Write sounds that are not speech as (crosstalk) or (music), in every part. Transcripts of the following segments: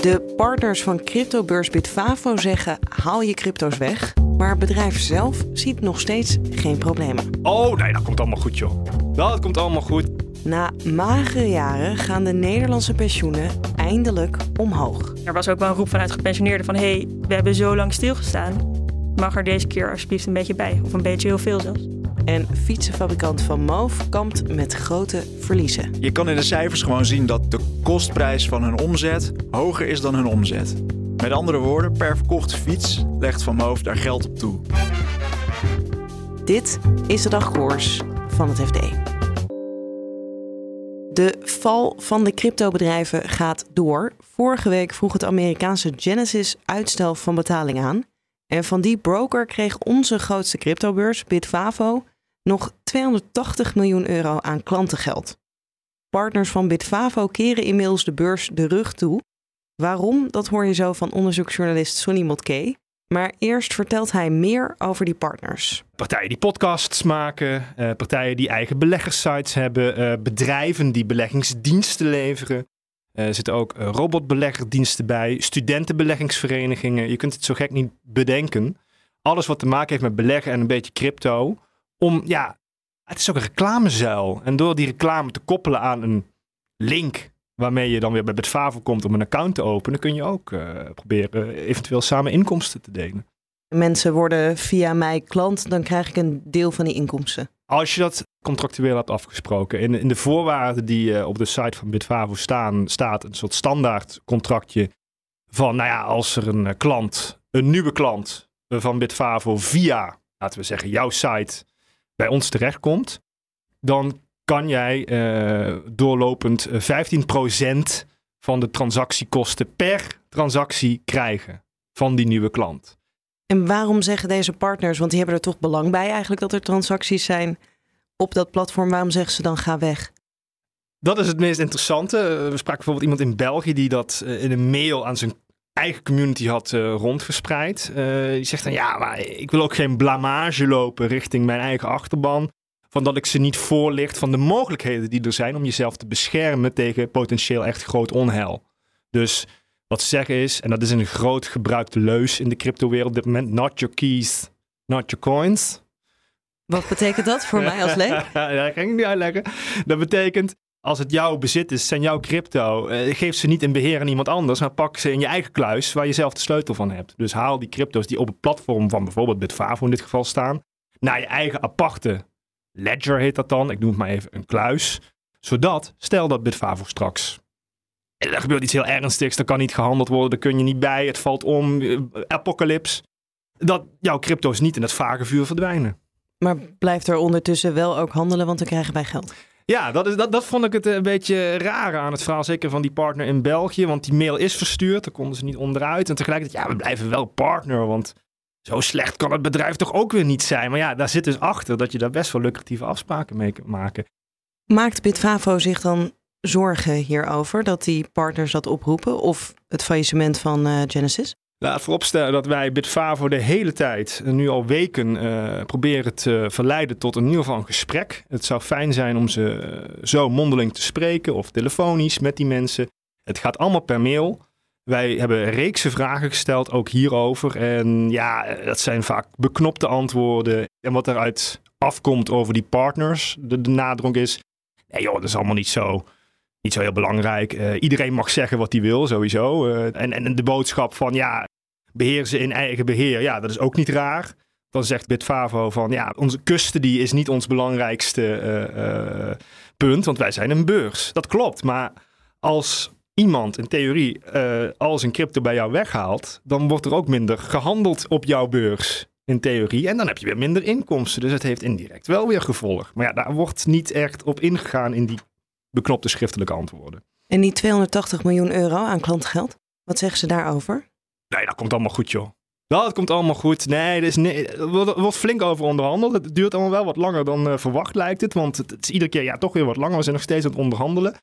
De partners van cryptobeurs Bitfavo zeggen haal je crypto's weg. Maar het bedrijf zelf ziet nog steeds geen problemen. Oh, nee, dat komt allemaal goed, joh. Dat komt allemaal goed. Na magere jaren gaan de Nederlandse pensioenen eindelijk omhoog. Er was ook wel een roep vanuit gepensioneerden van... hé, hey, we hebben zo lang stilgestaan. Mag er deze keer alsjeblieft een beetje bij? Of een beetje heel veel zelfs. En fietsenfabrikant Van Moof kampt met grote verliezen. Je kan in de cijfers gewoon zien dat de kostprijs van hun omzet hoger is dan hun omzet. Met andere woorden, per verkochte fiets legt Van Moof daar geld op toe. Dit is de dagkoers van het FD. De val van de cryptobedrijven gaat door. Vorige week vroeg het Amerikaanse Genesis uitstel van betaling aan. En van die broker kreeg onze grootste cryptobeurs, Bitfavo, nog 280 miljoen euro aan klantengeld. Partners van Bitfavo keren inmiddels de beurs de rug toe. Waarom, dat hoor je zo van onderzoeksjournalist Sonny Motke. Maar eerst vertelt hij meer over die partners. Partijen die podcasts maken, eh, partijen die eigen beleggerssites hebben, eh, bedrijven die beleggingsdiensten leveren. Eh, er zitten ook robotbeleggerdiensten bij, studentenbeleggingsverenigingen. Je kunt het zo gek niet bedenken. Alles wat te maken heeft met beleggen en een beetje crypto. Om, ja, het is ook een reclamezuil. En door die reclame te koppelen aan een link waarmee je dan weer bij Betfavo komt om een account te openen, kun je ook uh, proberen eventueel samen inkomsten te delen. Mensen worden via mij klant, dan krijg ik een deel van die inkomsten. Als je dat contractueel hebt afgesproken. In, in de voorwaarden die uh, op de site van Bitfavo staan, staat een soort standaard contractje van, nou ja, als er een klant, een nieuwe klant van Bitfavo via, laten we zeggen, jouw site bij ons terechtkomt, dan kan jij uh, doorlopend 15% van de transactiekosten per transactie krijgen van die nieuwe klant. En waarom zeggen deze partners, want die hebben er toch belang bij eigenlijk dat er transacties zijn op dat platform, waarom zeggen ze dan ga weg? Dat is het meest interessante. We spraken bijvoorbeeld iemand in België die dat in een mail aan zijn eigen community had uh, rondverspreid. Uh, die zegt dan ja, maar ik wil ook geen blamage lopen richting mijn eigen achterban. Van dat ik ze niet voorlicht van de mogelijkheden die er zijn om jezelf te beschermen tegen potentieel echt groot onheil. Dus wat ze zeggen is, en dat is een groot gebruikte leus in de cryptowereld op dit moment, not your keys, not your coins. Wat betekent dat voor mij als (laughs) leek? ja, dat kan ik niet uitleggen. Dat betekent, als het jouw bezit is, zijn jouw crypto, eh, geef ze niet in beheer aan iemand anders, maar pak ze in je eigen kluis waar je zelf de sleutel van hebt. Dus haal die crypto's die op het platform van bijvoorbeeld Bitfavo in dit geval staan, naar je eigen aparte ledger heet dat dan, ik noem het maar even een kluis, zodat, stel dat Bitfavo straks er gebeurt iets heel ernstigs, er kan niet gehandeld worden, daar kun je niet bij, het valt om, eh, apocalyps, dat jouw crypto's niet in het vage vuur verdwijnen. Maar blijft er ondertussen wel ook handelen, want dan krijgen wij geld. Ja, dat, is, dat, dat vond ik het een beetje raar aan het verhaal. Zeker van die partner in België. Want die mail is verstuurd. Daar konden ze niet onderuit. En tegelijkertijd, ja, we blijven wel partner. Want zo slecht kan het bedrijf toch ook weer niet zijn. Maar ja, daar zit dus achter dat je daar best wel lucratieve afspraken mee kunt maken. Maakt Bitfavo zich dan zorgen hierover dat die partners dat oproepen? Of het faillissement van uh, Genesis? Laat vooropstellen dat wij Bitfavo de hele tijd, nu al weken, uh, proberen te verleiden tot in ieder geval een gesprek. Het zou fijn zijn om ze uh, zo mondeling te spreken of telefonisch met die mensen. Het gaat allemaal per mail. Wij hebben reekse vragen gesteld, ook hierover. En ja, dat zijn vaak beknopte antwoorden. En wat eruit afkomt over die partners, de, nadruk is... Nee joh, dat is allemaal niet zo niet zo heel belangrijk. Uh, iedereen mag zeggen wat hij wil, sowieso. En, en de boodschap van ja, beheer ze in eigen beheer, ja, dat is ook niet raar. Dan zegt Bitfavo van ja, onze custody is niet ons belangrijkste uh, punt, want wij zijn een beurs. Dat klopt, maar als iemand in theorie al zijn crypto bij jou weghaalt, dan wordt er ook minder gehandeld op jouw beurs. In theorie. En dan heb je weer minder inkomsten. Dus het heeft indirect wel weer gevolg. Maar ja, daar wordt niet echt op ingegaan in die beknopte schriftelijke antwoorden. En die 280 miljoen euro aan klantgeld, wat zeggen ze daarover? Nee, dat komt allemaal goed, joh. Dat komt allemaal goed. Nee, er, is wordt, flink over onderhandeld. Het duurt allemaal wel wat langer dan eh, verwacht, lijkt het. Want het, het is iedere keer ja, toch weer wat langer. We zijn nog steeds aan het onderhandelen.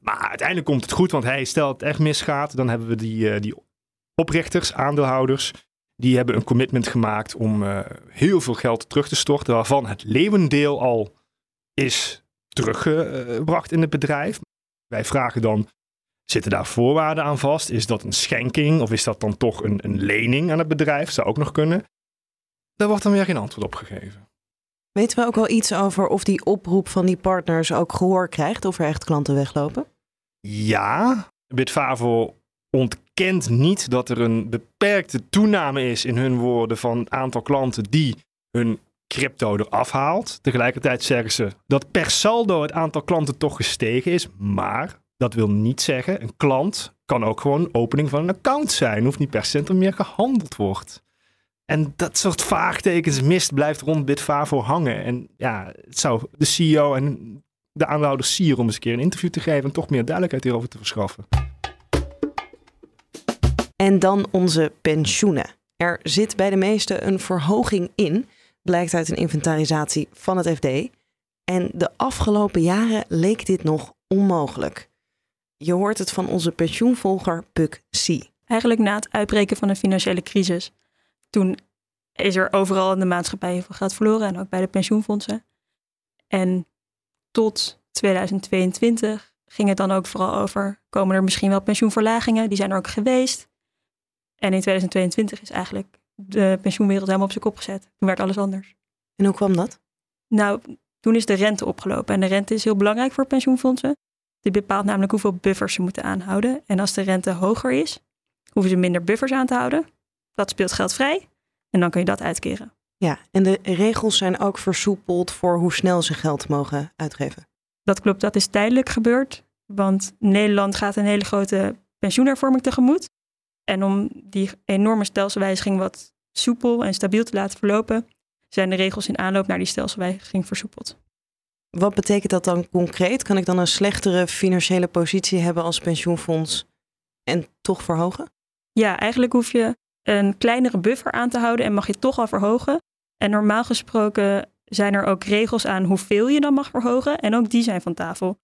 Maar uiteindelijk komt het goed. Want hey, stel het echt misgaat, dan hebben we die, eh, die oprichters, aandeelhouders. Die hebben een commitment gemaakt om eh, heel veel geld terug te storten. Waarvan het leeuwendeel al is teruggebracht in het bedrijf. Wij vragen dan, zitten daar voorwaarden aan vast? Is dat een schenking of is dat dan toch een, een lening aan het bedrijf? Zou ook nog kunnen. Daar wordt dan weer geen antwoord op gegeven. Weten we ook wel iets over of die oproep van die partners ook gehoor krijgt, of er echt klanten weglopen? Ja, Bitfavo ontkent niet dat er een beperkte toename is in hun woorden van het aantal klanten die hun crypto eraf haalt. Tegelijkertijd zeggen ze dat per saldo het aantal klanten toch gestegen is, maar dat wil niet zeggen, een klant kan ook gewoon opening van een account zijn. Hoeft niet per er meer gehandeld wordt. En dat soort vaagtekens mist blijft rond Bitfavo hangen. En ja, het zou de CEO en de aandeelhouder sieren om eens een keer een interview te geven en toch meer duidelijkheid hierover te verschaffen. En dan onze pensioenen. Er zit bij de meesten een verhoging in, blijkt uit een inventarisatie van het FD. En de afgelopen jaren leek dit nog onmogelijk. Je hoort het van onze pensioenvolger Puk C. Eigenlijk na het uitbreken van de financiële crisis. Toen is er overal in de maatschappij heel veel geld verloren en ook bij de pensioenfondsen. En tot 2022 ging het dan ook vooral over, komen er misschien wel pensioenverlagingen? Die zijn er ook geweest. En in 2022 is eigenlijk de pensioenwereld helemaal op zijn kop gezet. Toen werd alles anders. En hoe kwam dat? Nou, toen is de rente opgelopen. En de rente is heel belangrijk voor pensioenfondsen. Die bepaalt namelijk hoeveel buffers ze moeten aanhouden. En als de rente hoger is, hoeven ze minder buffers aan te houden. Dat speelt geld vrij. En dan kun je dat uitkeren. Ja, en de regels zijn ook versoepeld voor hoe snel ze geld mogen uitgeven. Dat klopt, dat is tijdelijk gebeurd. Want Nederland gaat een hele grote pensioenhervorming tegemoet. En om die enorme stelselwijziging wat soepel en stabiel te laten verlopen, zijn de regels in aanloop naar die stelselwijziging versoepeld. Wat betekent dat dan concreet? Kan ik dan een slechtere financiële positie hebben als pensioenfonds en toch verhogen? Ja, eigenlijk hoef je een kleinere buffer aan te houden en mag je toch al verhogen. En normaal gesproken zijn er ook regels aan hoeveel je dan mag verhogen. En ook die zijn van tafel.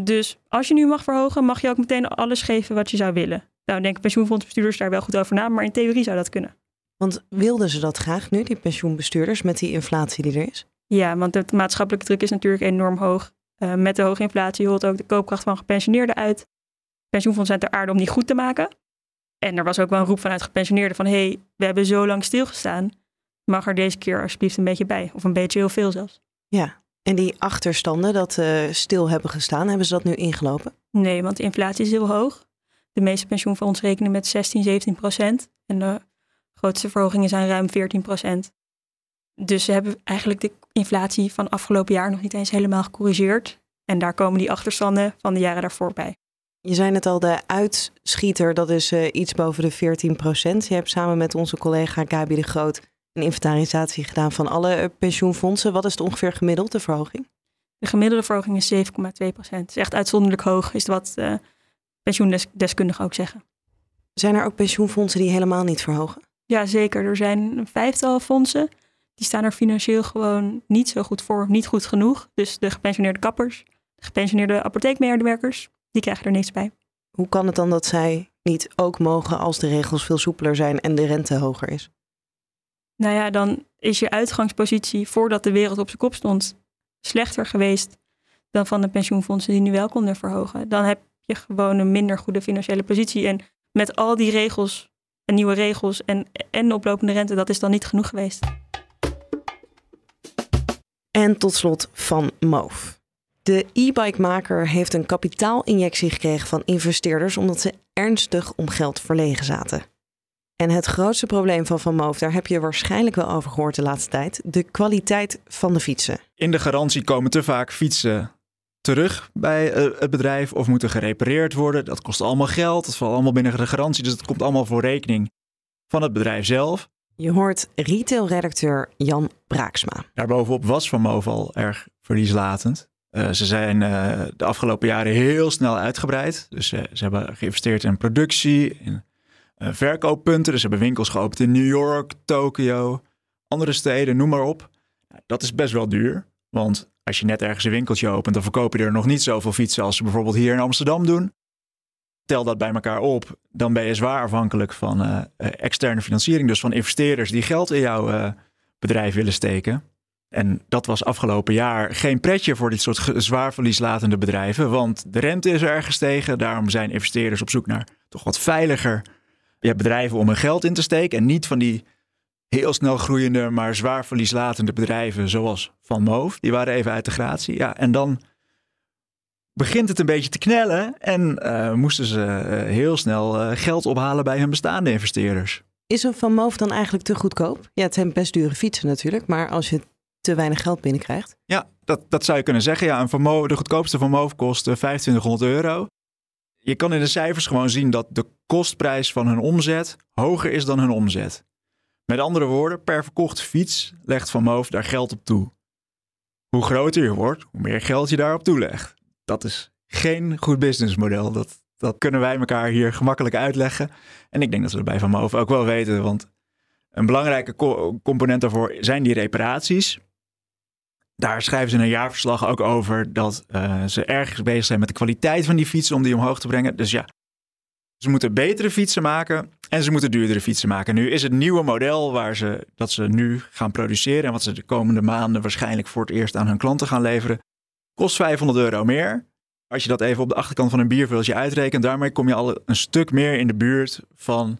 Dus als je nu mag verhogen, mag je ook meteen alles geven wat je zou willen. Nou, denken pensioenfondsbestuurders daar wel goed over na, maar in theorie zou dat kunnen. Want wilden ze dat graag nu, die pensioenbestuurders, met die inflatie die er is? Ja, want de maatschappelijke druk is natuurlijk enorm hoog. Uh, met de hoge inflatie holt ook de koopkracht van gepensioneerden uit. Pensioenfondsen zijn ter aarde om die goed te maken. En er was ook wel een roep vanuit gepensioneerden van... hé, hey, we hebben zo lang stilgestaan. Mag er deze keer alsjeblieft een beetje bij? Of een beetje heel veel zelfs. Ja, en die achterstanden dat uh, stil hebben gestaan, hebben ze dat nu ingelopen? Nee, want de inflatie is heel hoog. De meeste pensioenfondsen rekenen met 16, 17 procent. En de grootste verhogingen zijn ruim 14 procent. Dus ze hebben eigenlijk de inflatie van afgelopen jaar nog niet eens helemaal gecorrigeerd. En daar komen die achterstanden van de jaren daarvoor bij. Je zei het al, de uitschieter, dat is uh, iets boven de 14 procent. Je hebt samen met onze collega Gabi de Groot een inventarisatie gedaan van alle uh, pensioenfondsen. Wat is het ongeveer gemiddeld, de verhoging? De gemiddelde verhoging is 7,2 procent. Is echt uitzonderlijk hoog, is wat uh, pensioendeskundigen ook zeggen. Zijn er ook pensioenfondsen die helemaal niet verhogen? Ja, zeker. Er zijn een vijftal fondsen. Die staan er financieel gewoon niet zo goed voor, niet goed genoeg. Dus de gepensioneerde kappers, de gepensioneerde apotheekmedewerkers, die krijgen er niks bij. Hoe kan het dan dat zij niet ook mogen als de regels veel soepeler zijn en de rente hoger is? Nou ja, dan is je uitgangspositie voordat de wereld op zijn kop stond slechter geweest dan van de pensioenfondsen die nu wel konden verhogen. Dan heb je gewoon een minder goede financiële positie. En met al die regels en nieuwe regels en, en de oplopende rente, dat is dan niet genoeg geweest. En tot slot van Moof. De e-bike-maker heeft een kapitaalinjectie gekregen van investeerders omdat ze ernstig om geld verlegen zaten. En het grootste probleem van Van Moof, daar heb je waarschijnlijk wel over gehoord de laatste tijd, de kwaliteit van de fietsen. In de garantie komen te vaak fietsen terug bij uh, het bedrijf of moeten gerepareerd worden. Dat kost allemaal geld, dat valt allemaal binnen de garantie, dus dat komt allemaal voor rekening van het bedrijf zelf. Je hoort retailredacteur Jan Braaksma. Daarbovenop was Van Moof al erg verlieslatend. Uh, ze zijn uh, de afgelopen jaren heel snel uitgebreid. Dus uh, ze hebben geïnvesteerd in productie, in verkooppunten. Dus ze hebben winkels geopend in New York, Tokio, andere steden, noem maar op. Dat is best wel duur. Want als je net ergens een winkeltje opent, dan verkoop je er nog niet zoveel fietsen als ze bijvoorbeeld hier in Amsterdam doen. Tel dat bij elkaar op, dan ben je zwaar afhankelijk van externe financiering. Dus van investeerders die geld in jouw bedrijf willen steken. En dat was afgelopen jaar geen pretje voor dit soort zwaar verlieslatende bedrijven, want de rente is erg gestegen. Daarom zijn investeerders op zoek naar toch wat veiliger bedrijven om hun geld in te steken. En niet van die heel snel groeiende, maar zwaar verlieslatende bedrijven zoals Van Moof. Die waren even uit de gratie. Ja, en dan begint het een beetje te knellen en uh, moesten ze uh, heel snel uh, geld ophalen bij hun bestaande investeerders. Is een Van Moof dan eigenlijk te goedkoop? Ja, het zijn best dure fietsen natuurlijk, maar als je te weinig geld binnenkrijgt? Ja, dat, dat zou je kunnen zeggen. Ja, een vermo de goedkoopste Van Moof kost 2500 euro. Je kan in de cijfers gewoon zien dat de kostprijs van hun omzet hoger is dan hun omzet. Met andere woorden, per verkochte fiets legt Van Moof daar geld op toe. Hoe groter je wordt, hoe meer geld je daarop toelegt. Dat is geen goed businessmodel. Dat, dat kunnen wij elkaar hier gemakkelijk uitleggen. En ik denk dat we het bij Van Moof ook wel weten, want een belangrijke component daarvoor zijn die reparaties. Daar schrijven ze in een jaarverslag ook over dat uh, ze erg bezig zijn met de kwaliteit van die fietsen om die omhoog te brengen. Dus ja, ze moeten betere fietsen maken en ze moeten duurdere fietsen maken. Nu is het nieuwe model waar ze, dat ze nu gaan produceren en wat ze de komende maanden waarschijnlijk voor het eerst aan hun klanten gaan leveren, kost 500 euro meer. Als je dat even op de achterkant van een bierviltje uitrekent, daarmee kom je al een stuk meer in de buurt van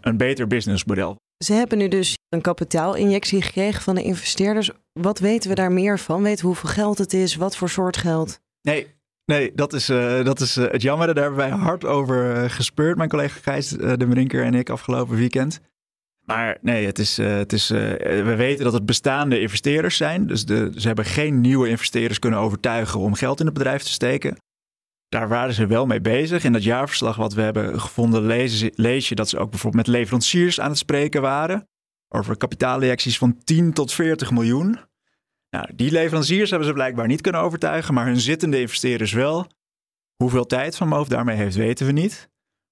een beter businessmodel. Ze hebben nu dus een kapitaalinjectie gekregen van de investeerders. Wat weten we daar meer van? Weten we hoeveel geld het is? Wat voor soort geld? Nee, nee dat is, uh, dat is uh, het jammer. Daar hebben wij hard over uh, gespeurd, mijn collega Gijs de Brinker en ik afgelopen weekend. Maar nee, het is, het is, we weten dat het bestaande investeerders zijn. Dus de, ze hebben geen nieuwe investeerders kunnen overtuigen om geld in het bedrijf te steken. Daar waren ze wel mee bezig. In dat jaarverslag wat we hebben gevonden lees, lees je dat ze ook bijvoorbeeld met leveranciers aan het spreken waren. Over kapitaalinjecties van 10 tot 40 miljoen. Nou, die leveranciers hebben ze blijkbaar niet kunnen overtuigen, maar hun zittende investeerders wel. Hoeveel tijd Van Moof daarmee heeft, weten we niet.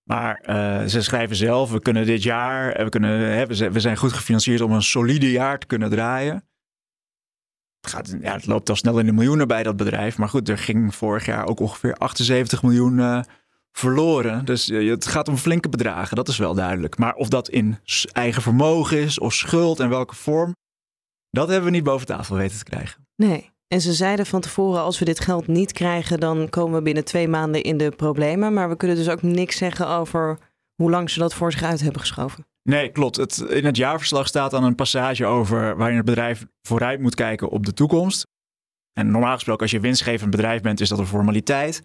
Maar uh, ze schrijven zelf, we kunnen dit jaar, we, kunnen, hè, we zijn goed gefinancierd om een solide jaar te kunnen draaien gaat, ja, het loopt al snel in de miljoenen bij dat bedrijf. Maar goed, er ging vorig jaar ook ongeveer 78 miljoen uh, verloren. Dus het gaat om flinke bedragen, dat is wel duidelijk. Maar of dat in eigen vermogen is of schuld en welke vorm, dat hebben we niet boven tafel weten te krijgen. Nee. En ze zeiden van tevoren, als we dit geld niet krijgen, dan komen we binnen twee maanden in de problemen. Maar we kunnen dus ook niks zeggen over hoe lang ze dat voor zich uit hebben geschoven. Nee, klopt. Het, in het jaarverslag staat dan een passage over waarin het bedrijf vooruit moet kijken op de toekomst. En normaal gesproken, als je winstgevend bedrijf bent, is dat een formaliteit.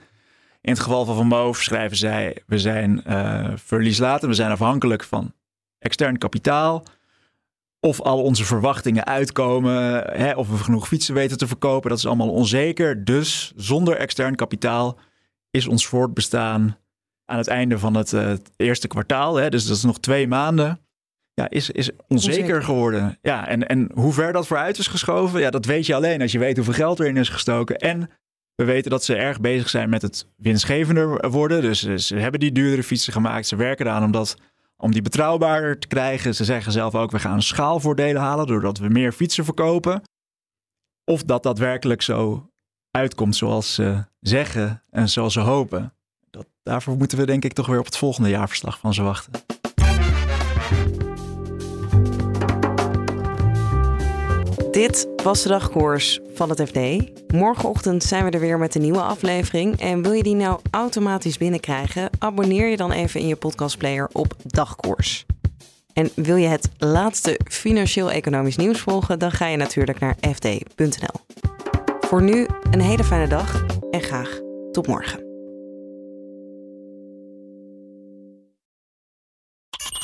In het geval van Van Moof schrijven zij: we zijn uh, verlieslatend, we zijn afhankelijk van extern kapitaal. Of al onze verwachtingen uitkomen, hè, of we genoeg fietsen weten te verkopen, dat is allemaal onzeker. Dus zonder extern kapitaal is ons voortbestaan aan het einde van het, uh, eerste kwartaal, hè, dus dat is nog twee maanden, ja, is, is onzeker, geworden. Ja, en, en hoe ver dat vooruit is geschoven, ja, dat weet je alleen als je weet hoeveel geld erin is gestoken. En we weten dat ze erg bezig zijn met het winstgevender worden. Dus ze hebben die duurdere fietsen gemaakt. Ze werken eraan om, dat, om die betrouwbaarder te krijgen. Ze zeggen zelf ook, we gaan schaalvoordelen halen doordat we meer fietsen verkopen. Of dat daadwerkelijk zo uitkomt zoals ze zeggen en zoals ze hopen dat, daarvoor moeten we denk ik toch weer op het volgende jaarverslag van ze wachten. Dit was de dagkoers van het FD. Morgenochtend zijn we er weer met een nieuwe aflevering. En wil je die nou automatisch binnenkrijgen? Abonneer je dan even in je podcastplayer op Dagkoers. En wil je het laatste financieel-economisch nieuws volgen? Dan ga je natuurlijk naar fd.nl. Voor nu een hele fijne dag en graag tot morgen.